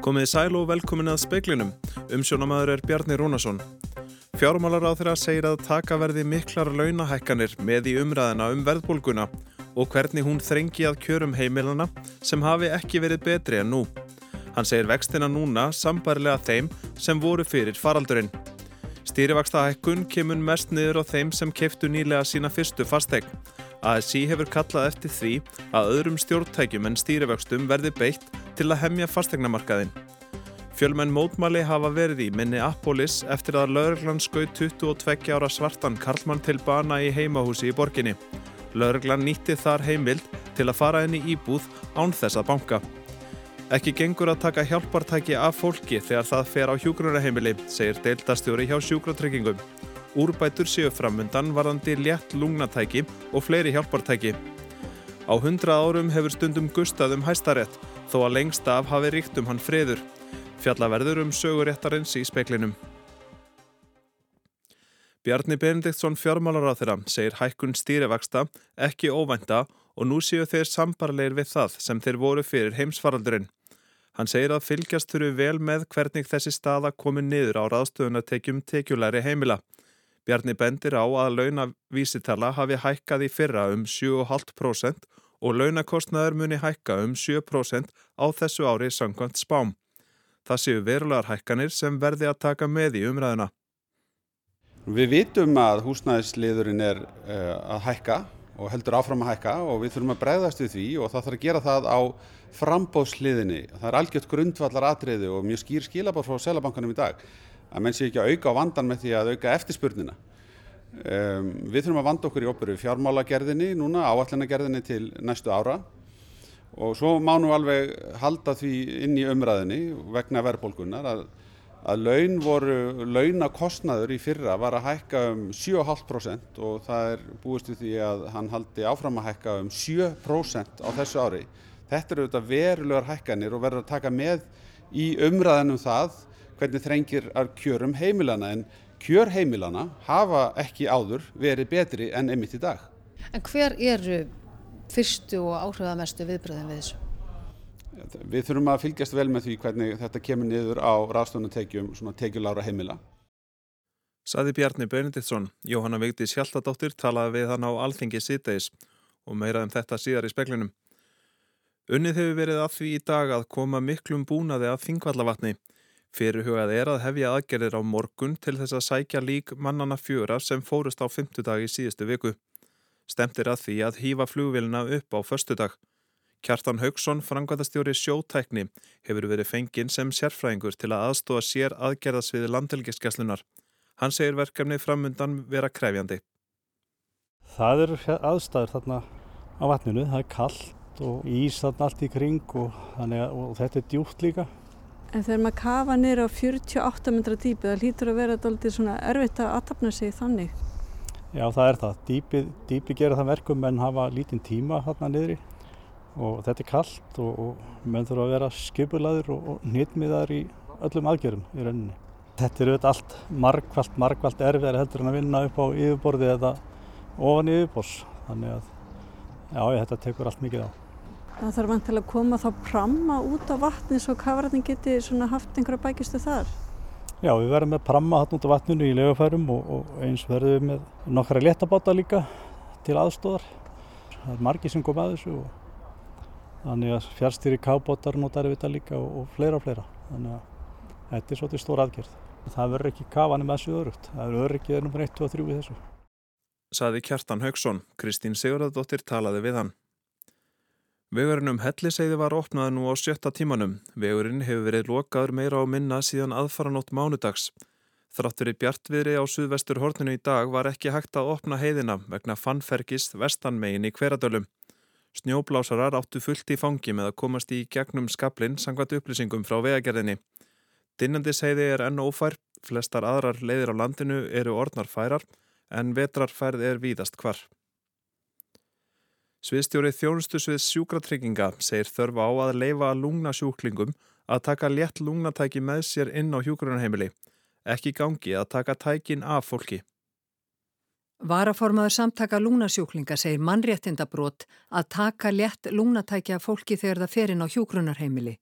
Komiði sæl og velkomin að speiklinum. Umsjónamaður er Bjarni Rúnarsson. Fjármálar á þeirra segir að taka verði miklar launahækkanir með í umræðina um verðbólguna og hvernig hún þrengi að kjörum heimilana sem hafi ekki verið betri en nú. Hann segir vextina núna sambarilega þeim sem voru fyrir faraldurinn. Stýrivaksta hækkun kemur mest niður á þeim sem keiftu nýlega sína fyrstu fastegn. ASI hefur kallað eftir því að öðrum stjórntækjum en stýrivöxtum verði beitt til að hemja fastegnamarkaðin. Fjölmenn mótmæli hafa verið í minni Appolis eftir að lauruglan skauð 22 ára svartan Karlmann til bana í heimahúsi í borginni. Lauruglan nýtti þar heimild til að fara í íbúð án þess að banka. Ekki gengur að taka hjálpartæki af fólki þegar það fer á hjúgrunarheimili, segir deildastjóri hjá sjúkratryggingum. Úrbætur séu framundan varðandi létt lungnatæki og fleiri hjálpartæki. Á hundra árum hefur stundum gustað um hæstarétt þó að lengst af hafi ríkt um hann friður. Fjallaverður um söguréttarins í speklinum. Bjarni Benediktsson fjármálar á þeirra segir hækkun stýrivaksta ekki óvænta og nú séu þeir sambarleir við það sem þeir voru fyrir heimsfaraldurinn. Hann segir að fylgjast þurfu vel með hvernig þessi staða komi niður á ráðstöðunatekjum tekjulæri heimila. Bjarni bendir á að launavísitala hafi hækkað í fyrra um 7,5% og launakostnaður muni hækka um 7% á þessu ári sangkvæmt spám. Það séu verulegar hækkanir sem verði að taka með í umræðuna. Við vitum að húsnæðisliðurinn er uh, að hækka og heldur áfram að hækka og við þurfum að breyðast við því og það þarf að gera það á frambóðsliðinni. Það er algjört grundvallar atriði og mjög skýr skilabáð frá selabankanum í dag að menn sé ekki að auka á vandan með því að auka eftirspurnina. Um, við þurfum að vanda okkur í opuru fjármálagerðinni núna, áallinagerðinni til næstu ára og svo má nú alveg halda því inn í umræðinni vegna verðbólgunar að, að laun voru, launakostnaður í fyrra var að hækka um 7,5% og það er búist við því að hann haldi áfram að hækka um 7% á þessu ári. Þetta eru auðvitað verulegar hækkanir og verður að taka með í umræðinum það hvernig þrengir að kjörum heimilana en kjör heimilana hafa ekki áður verið betri enn einmitt í dag. En hver eru fyrstu og áhrifamestu viðbröðin við þessu? Við þurfum að fylgjast vel með því hvernig þetta kemur niður á ráðstöðunatekjum svona tekjulára heimila. Saði Bjarni Benediktsson, Jóhanna Vigdi Sjáltadóttir talaði við hann á Alþingi síðdeis og meira um þetta síðar í speklinum. Unnið hefur verið að því í dag að koma miklum búnaði af þingvallavatni Fyrirhugað er að hefja aðgerðir á morgun til þess að sækja lík mannana fjöra sem fórust á fymtudag í síðustu viku. Stemtir að því að hýfa flugvilina upp á förstudag. Kjartan Haugsson, frangvæðastjóri sjótækni, hefur verið fenginn sem sérfræðingur til að aðstóða sér aðgerðasviði landhelgiskeslunar. Hann segir verkefni framundan vera krefjandi. Það eru aðstæður þarna á vatninu, það er kallt og ís þarna allt í kring og, að, og þetta er djúpt líka. En þegar maður kafa nýra á 48 metra dýpi það hlýtur að vera alltaf svona erfitt að aðtapna sig þannig. Já það er það. Dýpi, dýpi gera það verkum en hafa lítinn tíma hérna niðri og þetta er kallt og, og menn þurfa að vera skipulaður og, og nýttmiðar í öllum aðgjörum í rauninni. Þetta er auðvitað allt margvalt, margvalt erfiðar heldur en að vinna upp á yfirborði eða ofan yfirbors. Þannig að já, þetta tekur allt mikið á. Það þarf vantilega að koma þá pramma út á vatni svo kafarættin geti haft einhverja bækistu þar. Já, við verðum með pramma hann út á vatninu í legafærum og, og eins verðum við með nokkra léttabáta líka til aðstóðar. Það er margi sem kom að þessu og þannig að fjárstýri kábótar notar við þetta líka og, og fleira og fleira. Þannig að þetta er svolítið stór aðgerð. Það verður ekki kafanum að þessu örugt. Það verður öryggið ennum fyrir 1, 2 og 3 í þessu. Saði Kjartan Haugsson, Kristín Sigurðardóttir talaði við hann. Vegurinn um Helliseiði var opnað nú á sjötta tímanum. Vegurinn hefur verið lokaður meira á minna síðan aðfaranótt mánudags. Þráttur í bjartviðri á suðvestur horninu í dag var ekki hægt að opna heiðina vegna fannfergist vestanmegin í hveradölum. Snjóblásarar áttu fullt í fangi með að komast í gegnum skablin sangvat upplýsingum frá vegagerðinni. Dinnandisheiði er enn ófær, flestar aðrar leiðir á landinu eru orðnar færar en vetrarfærð er víðast hvar. Sviðstjórið þjónustusvið sjúkratrygginga segir þörfa á að leifa lungnasjúklingum að taka létt lungnatæki með sér inn á hjúgrunarheimili. Ekki gangi að taka tækin af fólki. Varaformaður samtaka lungnasjúklinga segir mannréttindabrót að taka létt lungnatæki af fólki þegar það fer inn á hjúgrunarheimili.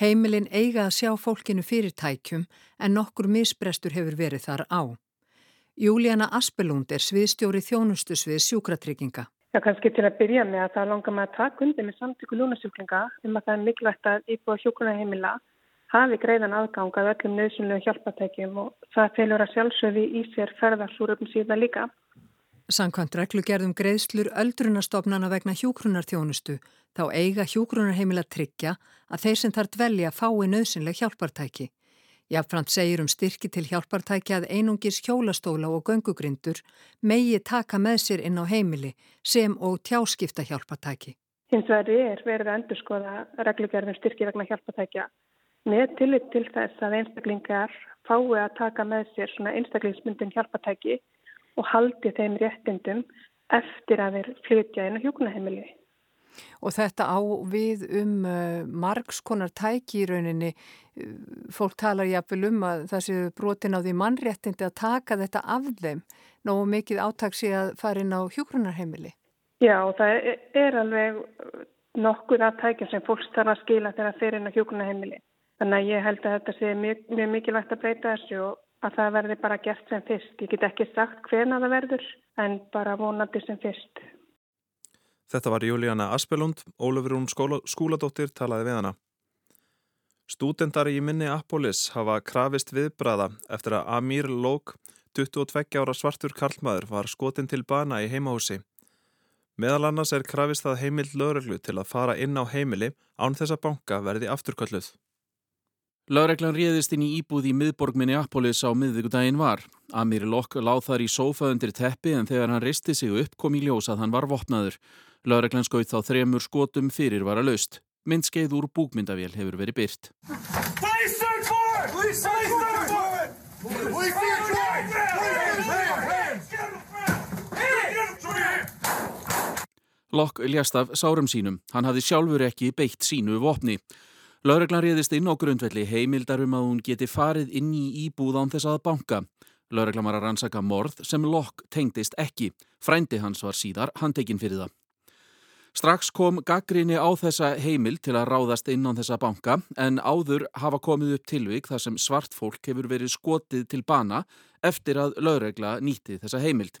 Heimilin eiga að sjá fólkinu fyrirtækjum en nokkur misbrestur hefur verið þar á. Júlíana Aspelund er sviðstjóri þjónustu svið sjúkratrygginga. Já, kannski til að byrja með að það langar maður að taka undir með samtöku lúnasjúklinga um að það er mikilvægt að íbúa hjúkunarheimila hafi greiðan aðgang að öllum nöðsynlega hjálpatækjum og það felur að sjálfsögði í sér ferðarsúröfum síðan líka. Sankvæmt reglugerðum greiðslur öldrunastofnana vegna hjúkrunarþjónustu þá eiga hjúkrunarheimila tryggja að þeir sem þar dvelja fái nöðsynlega hjálpartæki. Jáfnframt segir um styrki til hjálpartækja að einungis hjólastóla og göngugrindur megi taka með sér inn á heimili sem og tjáskipta hjálpartæki. Hins vegar er verið að endur skoða reglugjörðum styrki vegna hjálpartækja með tillit til þess að einstaklingar fái að taka með sér svona einstaklingsmyndin hjálpartæki og haldi þeim réttindum eftir að þeir flytja inn á hjókunaheimili. Og þetta á við um uh, margskonar tæki í rauninni. Fólk talar jáfnvel um að það séu brotin á því mannréttindi að taka þetta af þeim. Nógu mikið átaksi að fara inn á hjókrunarheimili. Já, það er alveg nokkuð að tækja sem fólk þarf að skila þegar það fyrir inn á hjókrunarheimili. Þannig að ég held að þetta sé mjög, mjög mikilvægt að breyta þessu og að það verði bara gert sem fyrst. Ég get ekki sagt hvena það verður en bara vonandi sem fyrst. Þetta var Júlíana Aspelund, Ólafur Rún skúladóttir talaði við hana. Stúdendari í minni Appolis hafa krafist viðbraða eftir að Amir Lók, 22 ára svartur karlmaður, var skotin til bana í heimahúsi. Meðal annars er krafist það heimild lögreglu til að fara inn á heimili án þess að banka verði afturkölluð. Lögreglan réðist inn í íbúð í miðborg Minneapolis á miðvíkudaginn var. Amir Lók láð þar í sófa undir teppi en þegar hann risti sig upp kom í ljós að hann var vopnaður. Lögreglan skaut þá þremur skotum fyrir var að laust. Myndskeið úr búkmyndavél hefur verið byrt. Lokk ljast af sárum sínum. Hann hafði sjálfur ekki beitt sínu vopni. Lögreglan réðist inn á grundvelli heimildarum að hún geti farið inn í íbúð án þess að banka. Lögreglan var að rannsaka morð sem Lokk tengdist ekki. Frændi hans var síðar handtekinn fyrir það. Strax kom gaggrinni á þessa heimil til að ráðast inn á þessa banka en áður hafa komið upp tilvík þar sem svart fólk hefur verið skotið til bana eftir að lögregla nýtti þessa heimild.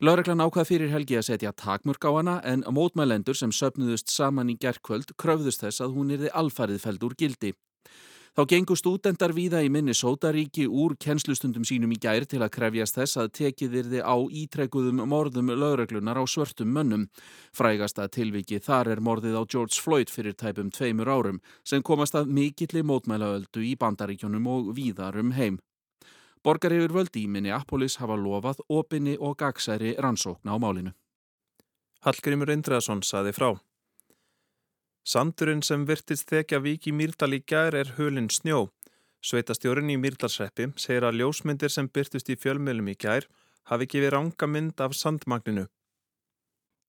Lögreglan ákvað fyrir helgi að setja takmörk á hana en mótmælendur sem söpnuðust saman í gerðkvöld kröfðust þess að hún erði alfarið feld úr gildi. Þá gengur stúdendar víða í minni sótaríki úr kennslustundum sínum í gær til að krefjast þess að tekið yrði á ítrekkuðum morðum lögreglunar á svörtum mönnum. Frægasta tilviki þar er morðið á George Floyd fyrir tæpum tveimur árum sem komast að mikilli mótmælaöldu í bandaríkjónum og víðarum heim. Borgar yfir völdi í Minneapolis hafa lofað opinni og gagsæri rannsókna á málinu. Hallgrimur Indreðarsson saði frá. Sandurinn sem virtist þekja viki Mýrdal í gær er hulinn snjó. Sveitastjórin í Mýrdalsreppi segir að ljósmyndir sem byrtust í fjölmjölum í gær hafi gefið ranga mynd af sandmagninu.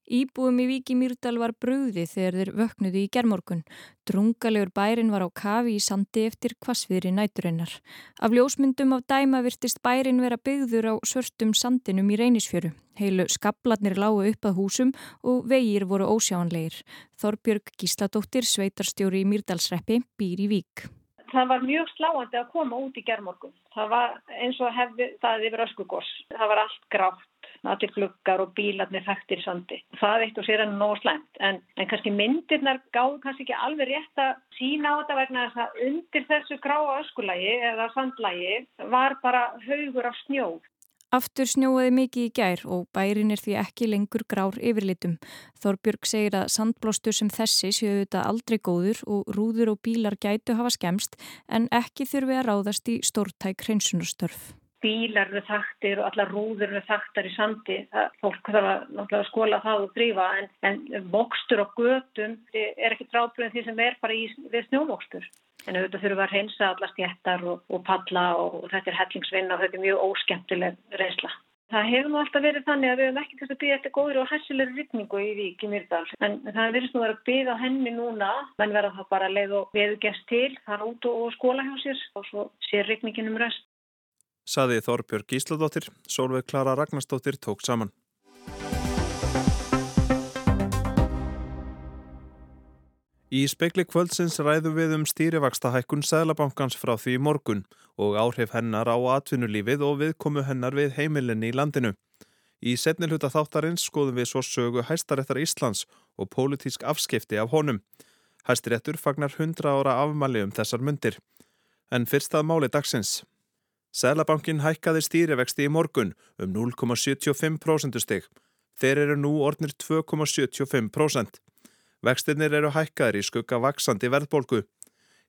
Íbúum í Víki Mýrdal var brúði þegar þeir vöknuði í gerðmorgun. Drungalegur bærin var á kafi í sandi eftir hvasviðri næturinnar. Af ljósmyndum af dæma virtist bærin vera byggður á svörstum sandinum í reynisfjöru. Heilu skabladnir lágu upp að húsum og vegir voru ósjáanlegir. Þorbjörg Gísladóttir, sveitarstjóri í Mýrdalsreppi, býr í Vík. Það var mjög sláandi að koma út í gerðmorgun. Það var eins og hefði það yfir öskugos. Það var allt grátt allir gluggar og bílarnir í sandi. Það eitt og sér enn nóg slæmt en, en kannski myndirnar gáðu kannski ekki alveg rétt að sína á þetta vegna þess að undir þessu gráa öskulagi eða sandlagi var bara haugur af snjó. Aftur snjóaði mikið í gær og bærin er því ekki lengur grár yfirlitum. Þorbjörg segir að sandblóstur sem þessi séu þetta aldrei góður og rúður og bílar gætu hafa skemst en ekki þurfi að ráðast í stórtæk hreinsunarstörf bílar eru þaktir og alla rúður eru þaktar í sandi. Það, fólk þarf að náttúrulega skóla það og drífa en, en mokstur og götum er ekki drábröðin því sem er bara í, við snjómokstur. En auðvitað þurfum að reynsa alla stjættar og, og palla og, og þetta er hellingsvinna og þetta er mjög óskemmtileg reynsla. Það hefur nú alltaf verið þannig að við hefum ekki þess að byggja eftir góður og hæssilegur rytningu í Vík í Myrdal. En það verðist nú að vera að byggja henni núna, menn verða það bara leið og veðu gest til, þar út og skóla hjá sér og svo sér rytningin um rest saði Þorbjörg Gísladóttir, Sólveig Klara Ragnarstóttir tók saman. Í spekli kvöldsins ræðum við um stýrivaksta hækkun Sæðlabankans frá því morgun og áhrif hennar á atvinnulífið og viðkomu hennar við heimilinni í landinu. Í setni hluta þáttarins skoðum við svo sögu hæstaréttar Íslands og pólitísk afskipti af honum. Hæstiréttur fagnar 100 ára afmæli um þessar myndir. En fyrst að máli dagsins. Sæðlabankin hækkaði stýrivexti í morgun um 0,75% stygg. Þeir eru nú ornir 2,75%. Vextinnir eru hækkaðir í skugga vaksandi verðbólgu.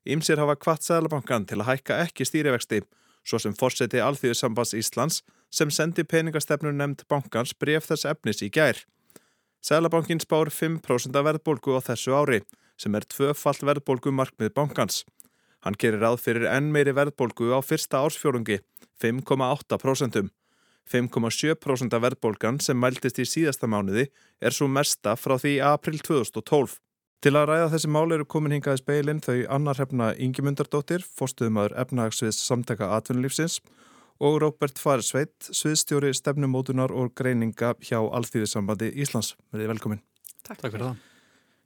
Ímsir hafa kvart Sæðlabankan til að hækka ekki stýrivexti, svo sem fórseti Alþjóðsambans Íslands sem sendi peningastefnur nefnd bankans bref þess efnis í gær. Sæðlabankin spár 5% verðbólgu á þessu ári, sem er tvöfalt verðbólgu markmið bankans. Hann gerir ráð fyrir enn meiri verðbólgu á fyrsta ársfjórungi, 5,8%. 5,7% af verðbólgan sem mæltist í síðasta mánuði er svo mesta frá því april 2012. Til að ræða þessi mál eru komin hingaði speilin þau Annar Hefna Ingimundardóttir, fórstuðumöður efnahagsviðs samtaka atvinnulífsins og Róbert Farsveit, sviðstjóri stefnumótunar og greininga hjá Alþýðisambandi Íslands. Verðið velkomin. Takk. Takk fyrir það.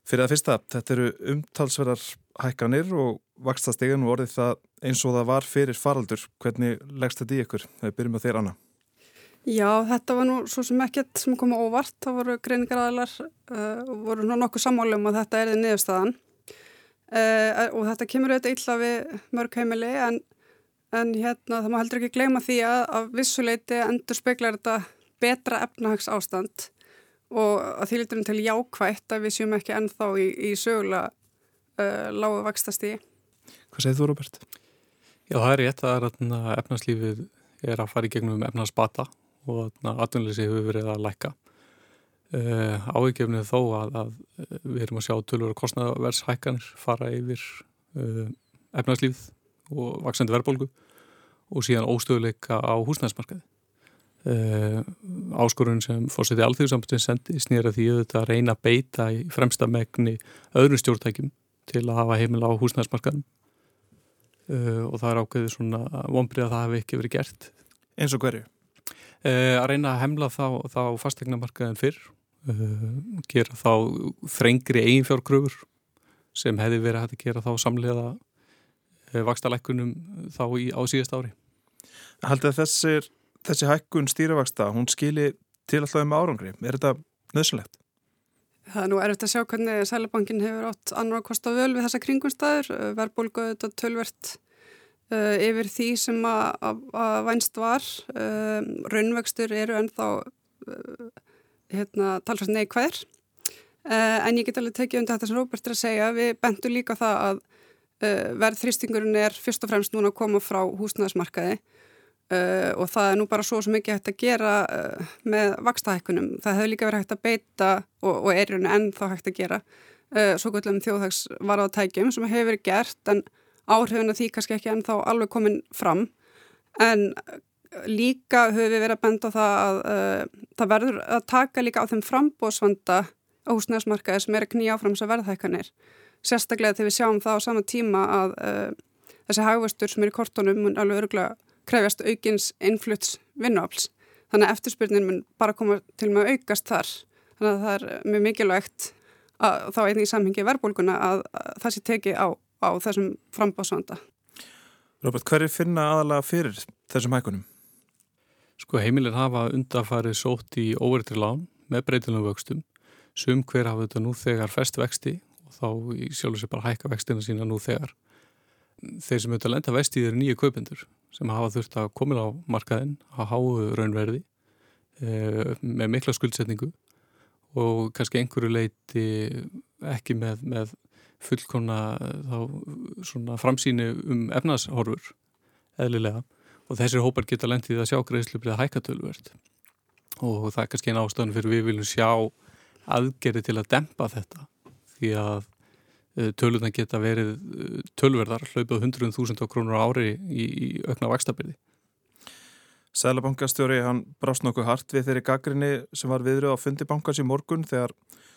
Fyrir að fyrsta, þetta eru umtalsverðar hækkanir og vakstastegan og orðið það eins og það var fyrir faraldur. Hvernig leggst þetta í ykkur? Þegar byrjum á þér, Anna. Já, þetta var nú svo sem ekkert sem kom óvart. Það voru greiningaræðilar uh, og voru nú nokkuð sammáli um að þetta er þið niðurstaðan uh, og þetta kemur auðvitað illa við mörg heimili en, en hérna það má heldur ekki gleyma því að að vissuleiti endur speklar þetta betra efnahags ástand og að því litur um til jákvægt að við séum ekki ennþá í, í sögulega uh, lágu vakstasti. Hvað segir þú Robert? Já, það er rétt að efnahagslífið er að fara í gegnum efnahagsbata og atvinnleysi hefur verið að lækka. Uh, Ávíkjefnið þó að, að við erum að sjá tölur og kostnaverðshækkanir fara yfir uh, efnarslífið og vaksandi verðbólgu og síðan óstöðuleika á húsnæðsmarkaði. Uh, áskorun sem fórsetið alþjóðsambundin sendi snýra því auðvitað að reyna að beita í fremsta megni öðrum stjórntækjum til að hafa heimil á húsnæðsmarkaðum og það er ákveðið svona vonbrið að það hefði ekki verið gert. Eins og hverju? uh, að reyna að hemla þá, þá fastegnamarkaðin fyrr uh, gera þá þrengri eiginfjárkröfur sem hefði verið hægt að gera þá samlega uh, eh, vakstalækkunum þá í, á síðast ári Haldið að þessir, þessi hækkun stýravaksta, hún skili til alltaf um árangri, er þetta nöðsynlegt? Það er nú erfitt að sjá hvernig Sælabankin hefur átt annar að kosta völ við þessa kringumstæður, verðbólgu þetta tölvert uh, yfir því sem að vænst var. Uh, raunvextur eru ennþá uh, hérna, talfast neikvæðir en ég get alveg tekið undir þetta sem Róbert er að segja. Við bentum líka það að verðþrýstingurinn er fyrst og fremst núna að koma frá húsnæðismarkaði Uh, og það er nú bara svo sem ekki hægt að gera uh, með vakstahækkunum. Það hefur líka verið hægt að beita og, og er enn þá hægt að gera uh, svo kvöldum þjóðhags varðatækjum sem hefur verið gert en áhrifin að því kannski ekki en þá alveg komin fram en líka höfum við verið að benda það að það verður að taka líka á þeim frambóðsvanda á húsnæðismarkaði sem er að knýja áfram þessar verðhækkanir sérstaklega þegar við sjáum það á sama tíma að þessi hagvöstur sem er í kortunum mun alveg öruglega krefjast aukins innflutts vinnuafls þannig að eftirspyrnin mun bara koma til með að aukast þar þannig að það er mjög mikilvægt að þá einnig í samhengi verðbólguna að, að það sé teki á á þessum frambásvanda. Robert, hver er finna aðalega fyrir þessum hækunum? Sko heimilin hafa undarfarið sótt í óverðri lán með breytilum vöxtum. Sum hver hafa þetta nú þegar fest vexti og þá í sjálf og sér bara hækka vextina sína nú þegar. Þeir sem auðvitað lenda vesti eru nýju kaupendur sem hafa þurft að koma á markaðin að háu raunverði e, með mikla skuldsetningu og kannski einhverju leiti ekki með, með fullkonna þá svona framsýni um efnashorfur eðlilega. Og þessir hópar geta lendið að sjá greiðslubrið að hækka tölverð og það er kannski eina ástöðan fyrir við viljum sjá aðgerði til að dempa þetta því að tölurna geta verið eh, tölverðar hlaupið 100.000 krónur ári í, í aukna vakstabyrði. Sælabankastjóri hann brást nokkuð hart við þeirri gaggrinni sem var viðröð á fundi bankans í morgun þegar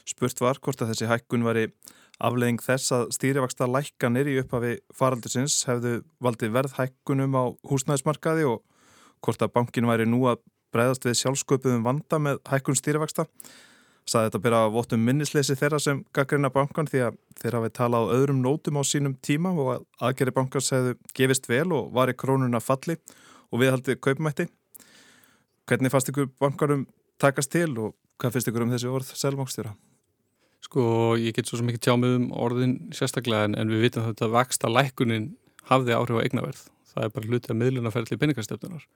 spurt var hvort að þessi hækkun var í Afleðing þess að stýrivaksta lækkanir í upphafi faraldusins hefðu valdið verðhækkunum á húsnæðismarkaði og hvort að bankin væri nú að breyðast við sjálfsköpuðum vanda með hækkun stýrivaksta. Saði þetta byrja að votum minnisleysi þeirra sem gaggrina bankan því að þeirra hafi talað á öðrum nótum á sínum tíma og að aðgerri bankans hefðu gefist vel og var í krónuna falli og viðhaldið kaupmætti. Hvernig fannst ykkur bankarum takast til og hvað finnst ykkur um þessi orð selmókstjóra? Sko ég get svo mikið tjámið um orðin sérstaklega en, en við vitum þetta að vaksta lækunin hafði áhrif á eignaverð. Það er bara hluti að miðlunarferðli peningastöfnunar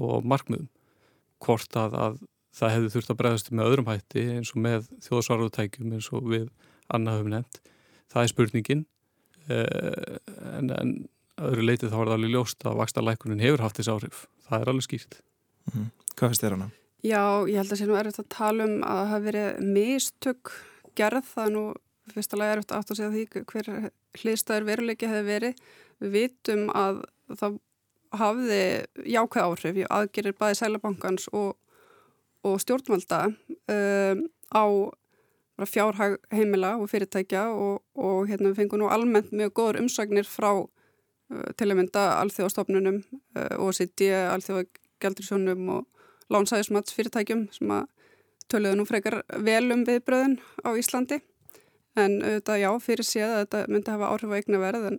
og markmiðum. Hvort að, að það hefði þurft að bregðast með öðrum hætti eins og með þjóðsvarúðtækjum eins og við annað höfum nefnt. Það er spurningin eh, en, en öðru leitið þá er það alveg ljóst að vaksta lækunin hefur haft þessi áhrif. Það er alveg skýrt. Mm -hmm. Hvað finnst þér hana? Já, ég held að það sé nú erfitt að tala um að það hefur verið mistök gerð. Það er nú fyrstulega erfitt aftur að segja því hver hliðstæður veruleiki hefur verið. Við vitum að það hafði jákvæð áhrif í aðgerir bæði sælabankans og og stjórnvalda um, á fjárhag heimila og fyrirtækja og, og hérna við fengum nú almennt mjög góður umsagnir frá uh, til að mynda alþjóðastofnunum uh, OECD, alþjóðagjaldursjónum og lánsæðismats fyrirtækjum sem að töluðu nú frekar vel um viðbröðin á Íslandi. En auðvitað já, fyrir séð að þetta myndi hafa áhrif á eigna verð en,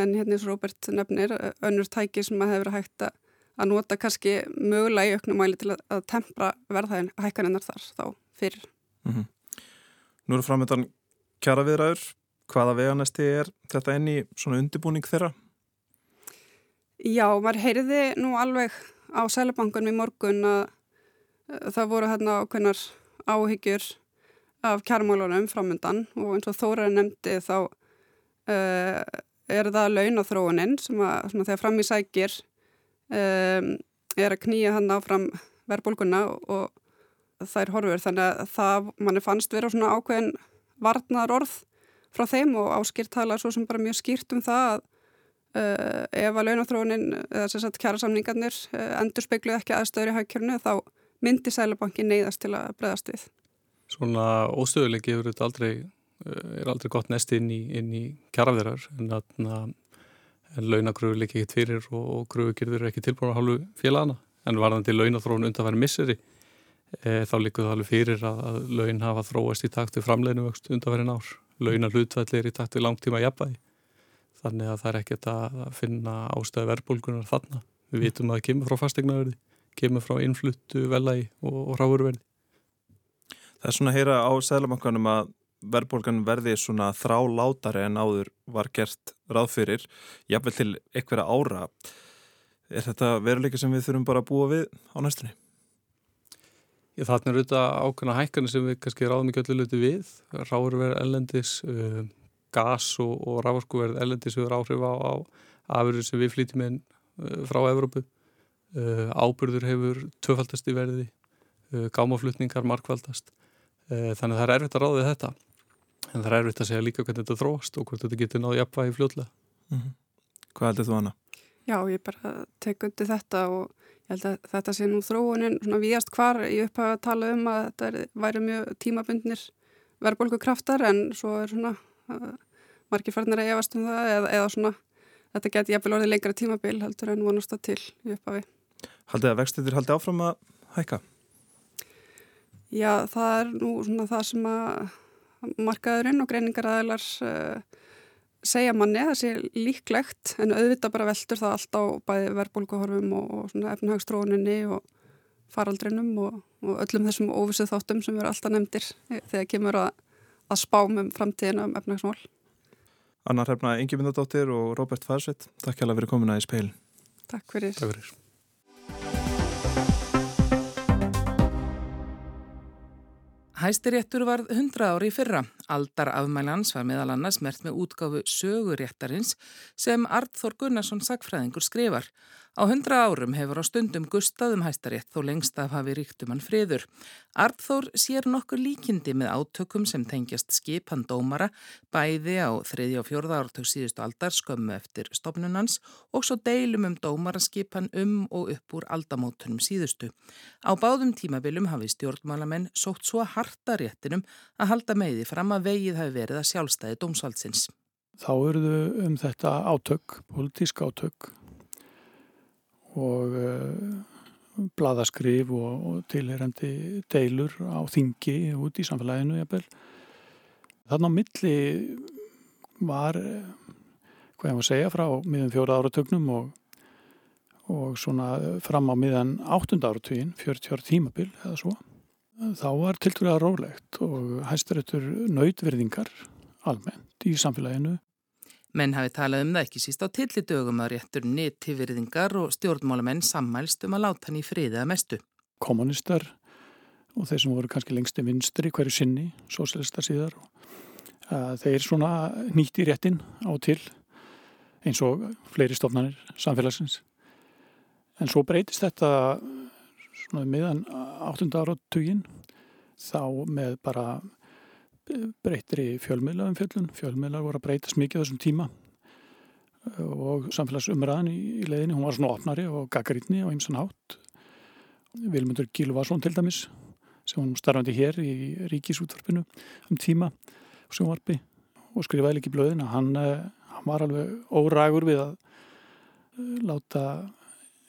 en hérna eins og Róbert nefnir önnur tæki sem að hefur hægt að að nota kannski mögulega í auknum mæli til að, að tempra verðhæðin hækkaninnar þar þá fyrir. Mm -hmm. Nú eru framöndan kjara viðræður. Hvaða veganesti er þetta enni svona undibúning þeirra? Já, maður heyriði nú alveg á Sælabankunum í morgun að það voru hérna ákveðnar áhyggjur af kjærmálunum framöndan og eins og Þóra nefndi þá uh, er það launathróuninn sem að þegar fram í sækir um, er að knýja hann áfram verðbólguna og þær horfur þannig að það manni fannst vera svona ákveðin varnar orð frá þeim og áskýrt tala svo sem bara mjög skýrt um það að uh, ef að launathrónin eða sagt kjæra samningarnir uh, endur speikluð ekki aðstöður í hægkjörnu þá myndi Sælabankin neyðast til að breðast við. Svona óstöðulegi þetta aldrei, uh, er aldrei gott nesti inn í, í kjæraverðar en að en launagröfu líka ekkert fyrir og, og gröfugjörður er ekki tilbúin að hálfu félagana en varðandi launathróun undanfæri misseri e, þá það alveg fyrir að, að laun hafa þróast í takt við framleginu vöxt undanfæri nár. Launa hlutvallir í takt við langtíma jafnvægi þannig að það er ekkert að finna ástæði verbulgunar þarna. Við vitum að það kemur frá fastegnaverði, kemur frá innfluttu velagi og, og ráurverði. Það er svona að heyra á Sælabankanum að verðbólgan verði svona þrálátari en áður var gert ráðfyrir, jáfnvel til einhverja ára. Er þetta veruleika sem við þurfum bara að búa við á næstunni? Ég þarna er auðvitað ákveðna hækkarnir sem við kannski ráðum ekki öllu luti við. Ráurverð ellendis, uh, gas og, og rávorkuverð ellendis við áhrif á, á afurður sem við flýtum inn uh, frá Evrópu. Uh, ábyrður hefur tvöfaldast í verði, gámaflutningar markvaldast. Þannig að það er erfitt að ráða við þetta en það er erfitt að segja líka hvernig þetta þróast og hvort þetta getur náðu jafnvægi fljóðlega. Mm -hmm. Hvað heldur þú hana? Já, ég bara tek undir þetta og ég held að þetta sé nú þróunin svona víast hvar ég upp að tala um að þetta er, væri mjög tímabundnir verðbólku kraftar en svo er svona uh, margir farnir að efast um það eða, eða svona þetta geti jafnvel orðið lengra tímabil heldur en vonast það til í uppafi. Haldið að vextitur haldi áfram að hækka? Já, það er nú svona það sem að markaðurinn og greiningaræðilar uh, segja manni að það sé líklegt en auðvitað bara veldur það allt á bæði verbulguhorfum og, og svona efnahagstróninni og faraldrinum og, og öllum þessum óvissið þáttum sem verður alltaf nefndir þegar kemur að, að spám um framtíðina um efnahagsmál. Anna Hrefna Ingemyndadóttir og Róbert Farsveit, takk hjá að vera komin að í speil. Takk fyrir. Takk fyrir. Hæstiréttur varð 100 ári í fyrra. Aldar afmælans var meðal annars mert með útgáfu söguréttarins sem Arþór Gunnarsson sagfræðingur skrifar. Á 100 árum hefur á stundum gustaðum hæstarétt þó lengst af hafi ríktum hann friður. Arþór sér nokkur líkindi með átökum sem tengjast skipan dómara bæði á þriðja og fjörða ártök síðustu aldar skömmu eftir stopnunans og svo deilum um dómaraskipan um og upp úr aldamótunum síðustu. Á báðum tímabilum hafi stjórnmálamenn sótt svo harta réttinum að halda meiði fram að vegið hafi verið að sjálfstæði dómsvaldsins. Þá eruðu um þetta átök, politísk átök og uh, bladaskrif og, og tilherandi deilur á þingi út í samfélaginu jafnvel. Þannig á milli var, hvað ég að segja, frá miðan fjóra áratögnum og, og svona fram á miðan áttunda áratugin, 40 ára tímabil eða svo. Þá var tilturlega rólegt og hæstaréttur nautverðingar almennt í samfélaginu. Menn hafi talað um það ekki síst á tillidögum að réttur nýttivirðingar og stjórnmálamenn sammælst um að láta hann í friðið að mestu. Kommunistar og þeir sem voru kannski lengst í vinstri hverju sinni, sósalistar síðar þeir svona nýtti réttin á til eins og fleiri stofnanir samfélagsins. En svo breytist þetta svona meðan 8. áratugin þá með bara breytri fjölmiðla um fjöllun. Fjölmiðla voru að breytast mikið þessum tíma og samfélagsumræðan í leiðinni, hún var svona opnari og gaggarítni og eins og nátt. Vilmundur Gíluvarsson til dæmis sem hún starfandi hér í ríkisútvarpinu um tíma sjónvarpi og skrifaði líki blöðin að hann, eh, hann var alveg órægur við að eh, láta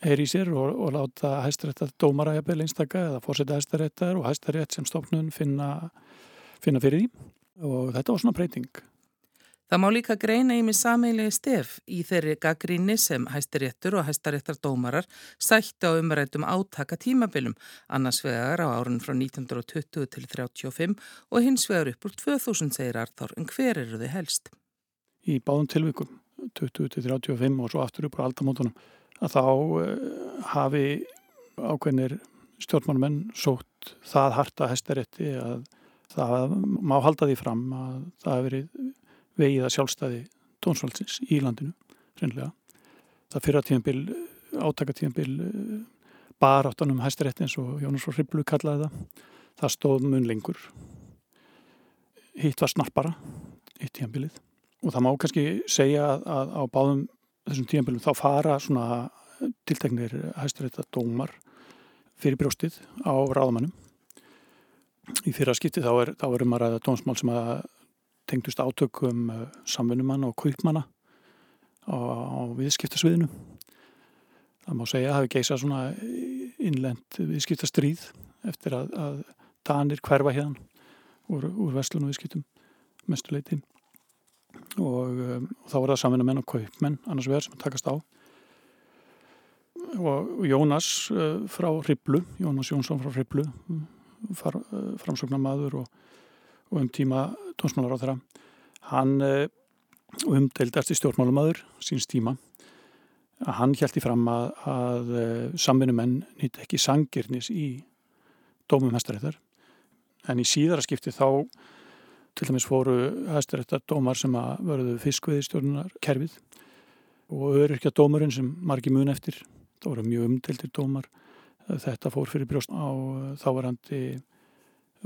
heyri í sér og, og láta hæstaréttar dómara jafnvel einstakka eða fórseta hæstaréttar og hæstarétt sem stofnun finna, finna fyrir því og þetta var svona breyting. Það má líka greina í mig sameilegi stef í þeirri gaggríni sem hæstiréttur og hæstaréttar dómarar sætti á umrættum átaka tímabilum, annars vegar á árun frá 1920 til 35 og hins vegar upp úr 2000 segir Arþór, en hver eru þið helst? Í báðum tilvikum, 20 til 35 og svo aftur upp á aldamótunum, að þá uh, hafi ákveðnir stjórnmálmenn sótt það harta hæstarétti að það má halda því fram að það hefur verið vegið að sjálfstæði tónsvöldsins í landinu, reynlega. Það fyrra tíðanbíl, átakatíðanbíl baráttanum hæstiréttins og Jónas frá Hriblu kallaði það. Það stóð mun lengur. Hitt var snarpara, hitt tíðanbílið. Og það má kannski segja að, á báðum þessum tíðanbílum þá fara svona tilteknir hæstiréttadómar fyrir brjóstið á ráðamannum. Í fyrra skipti þá er, þá er um að ræða dómsmál sem að tengdust átökum uh, samfunnumanna og kaupmanna á, á viðskiptasviðinu. Það má segja að hafi geisa svona innlend viðskiptastríð eftir að, að danir hverfa hérna úr, úr vestlun og viðskiptum mestuleiti og, um, og þá er það samfunnumenn og kaupmenn annars vegar sem takast á og Jónas uh, frá Hriblu, Jónas Jónsson frá Hriblu far, uh, framsóknarmadur og, og um tíma tónsmálar á þeirra hann uh, umdeildast í stjórnmálumæður síns tíma. Hann hjælti fram að, að uh, samvinnumenn nýtt ekki sangirnis í dómum hæstaréttar. En í síðara skipti þá til dæmis fóru hæstaréttar dómar sem að verðu fiskveði stjórnunar kerfið og öryrkja dómurinn sem margi mun eftir það voru mjög umdeildir dómar þetta fór fyrir brjóst á þávarandi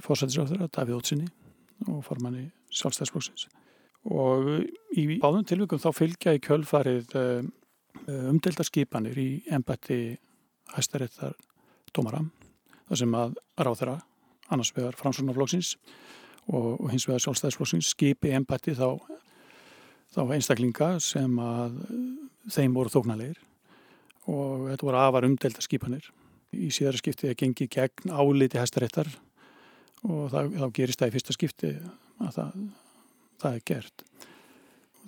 fórsættisráður að Davíð Ótsinni og formanni sjálfstæðsflóksins og í báðum tilvægum þá fylgja í kjölfarið umdelda skipanir í embætti hæstaréttar dómara þar sem að ráð þeirra annars vegar framsóknarflóksins og, hins vegar sjálfstæðsflóksins skipi embætti þá, þá einstaklinga sem að þeim voru þóknarleir og þetta voru afar umdelda skipanir í síðara skiptið að gengi gegn áliti hæstaréttar og það, þá gerist það í fyrsta skipti að það, það er gert.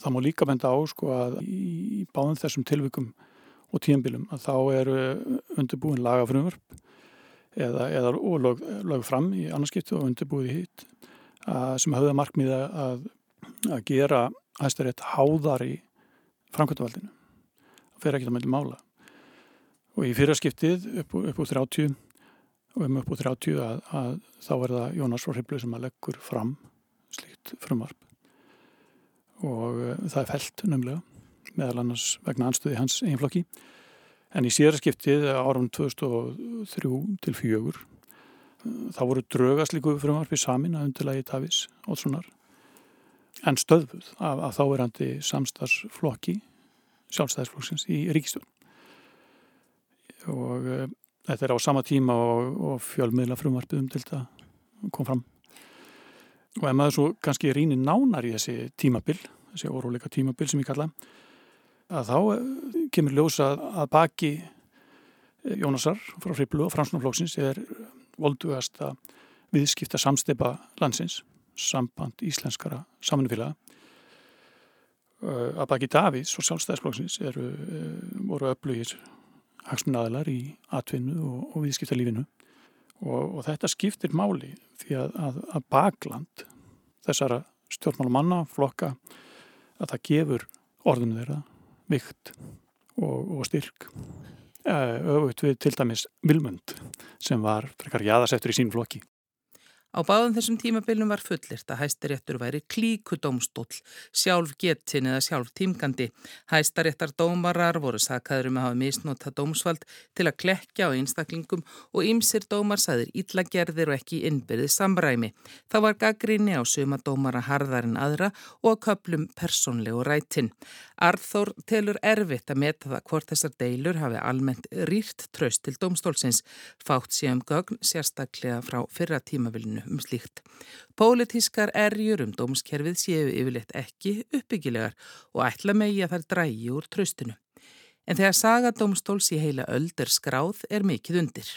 Það má líka benda á sko að í báðum þessum tilvikum og tíumbilum að þá eru undirbúin lagafrumvörp eða, eða lög, lög fram í annarskiptu og undirbúið hitt sem hafði markmiða að, að gera hæstarétt háðar í framkvæmtavaldinu. Það fer ekki að melda mála. Og í fyrra skiptið upp, upp úr 30 og um upp úr 30 að, að þá er það Jónas frá Hriblu sem að leggur fram slíkt frumvarp. Og uh, það er felt nömlega meðal annars vegna anstuði hans einflokki en í síðara skiptið árum 2003 til 4 þá voru draugaslíku frumvarpi samin að undirlægi Tavís Ótssonar en stöðbuð af, af þáverandi samstagsflokki sjálfstæðisflokksins í ríkistjón og uh, Þetta er á sama tíma og, og fjölmiðla frumvarpið um til þetta kom fram. Og ef maður svo kannski rínir nánar í þessi tímabil, þessi óróleika tímabil sem ég kalla, að þá eh, kemur ljósa að baki Jónasar frá Hriblu og Fransnaflóksins er voldugasta viðskipta samsteipa landsins, samband íslenskara samanfélaga. Að baki Davís og sjálfstæðisflóksins eru, voru öflugir hagsmunnaðilar í atvinnu og, og viðskipta lífinu og, og þetta skiptir máli því að, að, að bakland þessara stjórnmálumanna, flokka, að það gefur orðinu þeirra vikt og, og styrk öfugt við til dæmis Vilmund sem var frekar jaðasettur í sín flokki. Á báðum þessum tímabilnum var fullirt að hæstaréttur væri klíkudómstól, sjálf getin eða sjálf tímgandi. Hæstaréttar dómarar voru sakaður um að hafa misnóta dómsvald til að klekja á einstaklingum og ymsir dómar sæðir íllagerðir og ekki innbyrðið samræmi. Það var gaggrinni á suma dómara harðar en aðra og að köplum persónlegu rætin. Arþór telur erfitt að meta það hvort þessar deilur hafi almennt rýrt tröst til dómstólsins. Fátt síðan gögn sérstaklega frá fyrra tímabilinu um slíkt. Pólitískar erjur um dómskerfið séu yfirleitt ekki uppbyggilegar og ætla megi að þær drægi úr tröstinu. En þegar sagadómstóls í heila öld er skráð er mikið undir.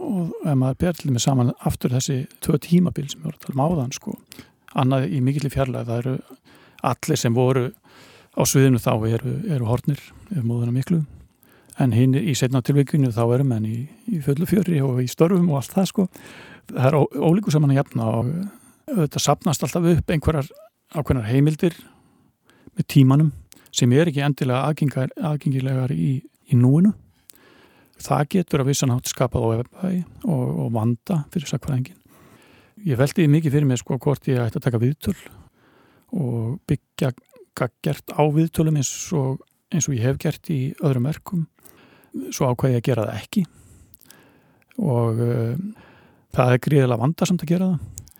Og ef maður berðlir með saman aftur þessi tvö tímabil sem við vorum að tala um áðan sko, annað í mikillir fjarlæð, það eru allir sem voru á sviðinu þá eru, eru hornir ef móðuna miklu en hinn í setna tilvíkinu þá erum enn í, í fullu fjöri og í störfum og allt það sko það er ólíku saman að jafna og þetta sapnast alltaf upp einhverjar ákveðnar heimildir með tímanum sem er ekki endilega aðgengilegar í, í núinu. Það getur að vissan hátt skapað og, og, og vanda fyrir sakvæðingin ég veldi mikið fyrir mig sko hvort ég ætti að taka viðtöl og byggja gert á viðtölum eins og, eins og ég hef gert í öðrum verkum. Svo ákvæði ég að gera það ekki. Og um, það er gríðilega vandarsamt að gera það.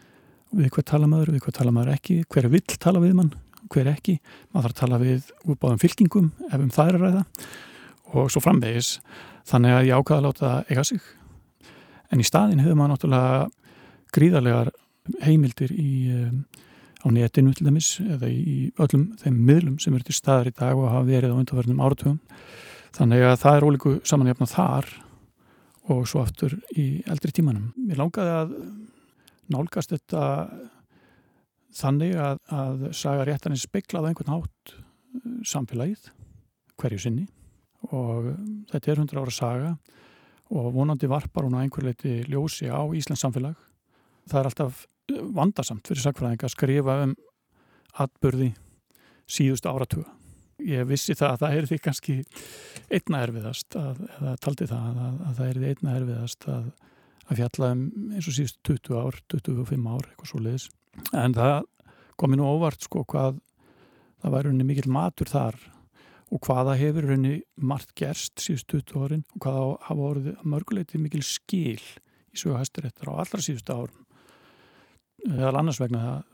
Við hvað tala maður, við hvað tala maður ekki hver vill tala við mann, hver ekki. Maður þarf að tala við útbáðum fylkingum ef um það er að ræða. Og svo framvegis, þannig að ég ákvaða að láta eiga sig. En í staðin hefur maður náttúrulega gríðarlegar heimildir í, um, á netinu til dæmis eða í öllum þeim miðlum sem eru til staðar í dag og hafa verið á undarverðnum áratugum. Þannig að það er ólíku samanjafna þar og svo aftur í eldri tímanum. Mér langaði að nálgast þetta þannig að, að saga réttanins speiklaði einhvern hátt uh, samfélagið hverju sinni og þetta er 100 ára saga og vonandi varpar hún á einhver leiti ljósi á Íslands samfélag. Það er alltaf uh, vandarsamt fyrir sagfræðing að skrifa um atbyrði síðust áratuga ég vissi það að það er því kannski einna erfiðast að, eða taldi það að, að það er því einna erfiðast að, að fjalla um eins og síðust 20 ár, 25 ár eitthvað svo leiðis en það komi nú óvart sko hvað það var rauninni mikil matur þar og hvaða hefur rauninni margt gerst síðust 20 árin og hvaða hafa orðið mörguleiti mikil skil í sögu hæsturettar á allra síðust árum. Eða annars vegna það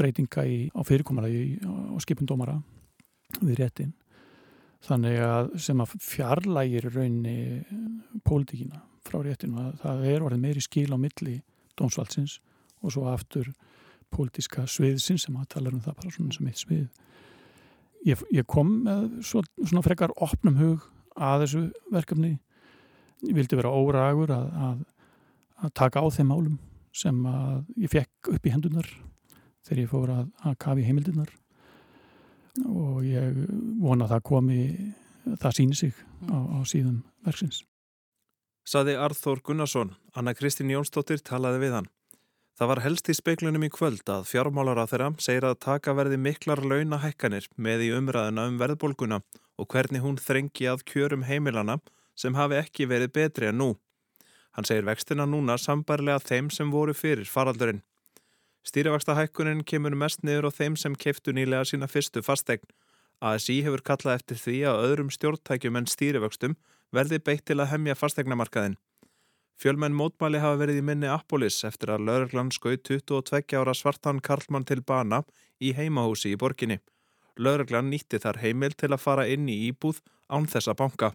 breytinga í, á fyrirkommalagi á skipundómara við réttin. Þannig að sem að fjarlægir raunni pólitíkina frá réttinu að það er orðið meiri skil á milli dómsvaldsins og svo aftur pólitíska sviðsins sem að tala um það bara svona sem eitt svið. Ég, ég kom með svo, svona frekar opnum hug að þessu verkefni. Ég vildi vera óragur að, að, að taka á þeim málum sem að ég fekk upp í hendunar þegar ég fór að, að kafi heimildunar og ég vona að það komi það síni sig á, á síðum verksins. Saði Arþór Gunnarsson, Anna Kristín Jónsdóttir talaði við hann. Það var helst í speiklunum í kvöld að fjármálar á þeirra segir að taka verði miklar launahækkanir með í umræðuna um verðbólguna og hvernig hún þrengi að kjörum heimilana sem hafi ekki verið betri en nú. Hann segir vextina núna sambarlega þeim sem voru fyrir faraldurinn. Stýrivaksta hækkunin kemur mest niður á þeim sem keftu nýlega sína fyrstu fastegn. ASI hefur kallað eftir því að öðrum stjórntækjum en stýrivöxtum verði beitt til að hemja fastegnamarkaðin. Fjölmenn mótmæli hafa verið í minni Appolis eftir að Lörglann skauð 22 ára svartan Karlmann til bana í heimahúsi í borginni. Lörglann nýtti þar heimil til að fara inn í íbúð án þessa banka.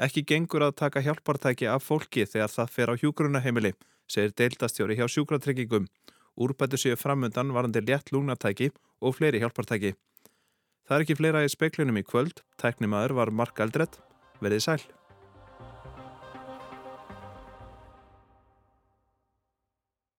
Ekki gengur að taka hjálpartæki af fólki þegar það fer á hjúgrunaheimili, segir deildastjóri hjá sjúkratryggingum Úrbættu séu framöndan varandi létt lúgnatæki og fleiri hjálpartæki. Það er ekki fleira í speiklinum í kvöld. Tæknimaður var Mark Aldredd. Verðið sæl.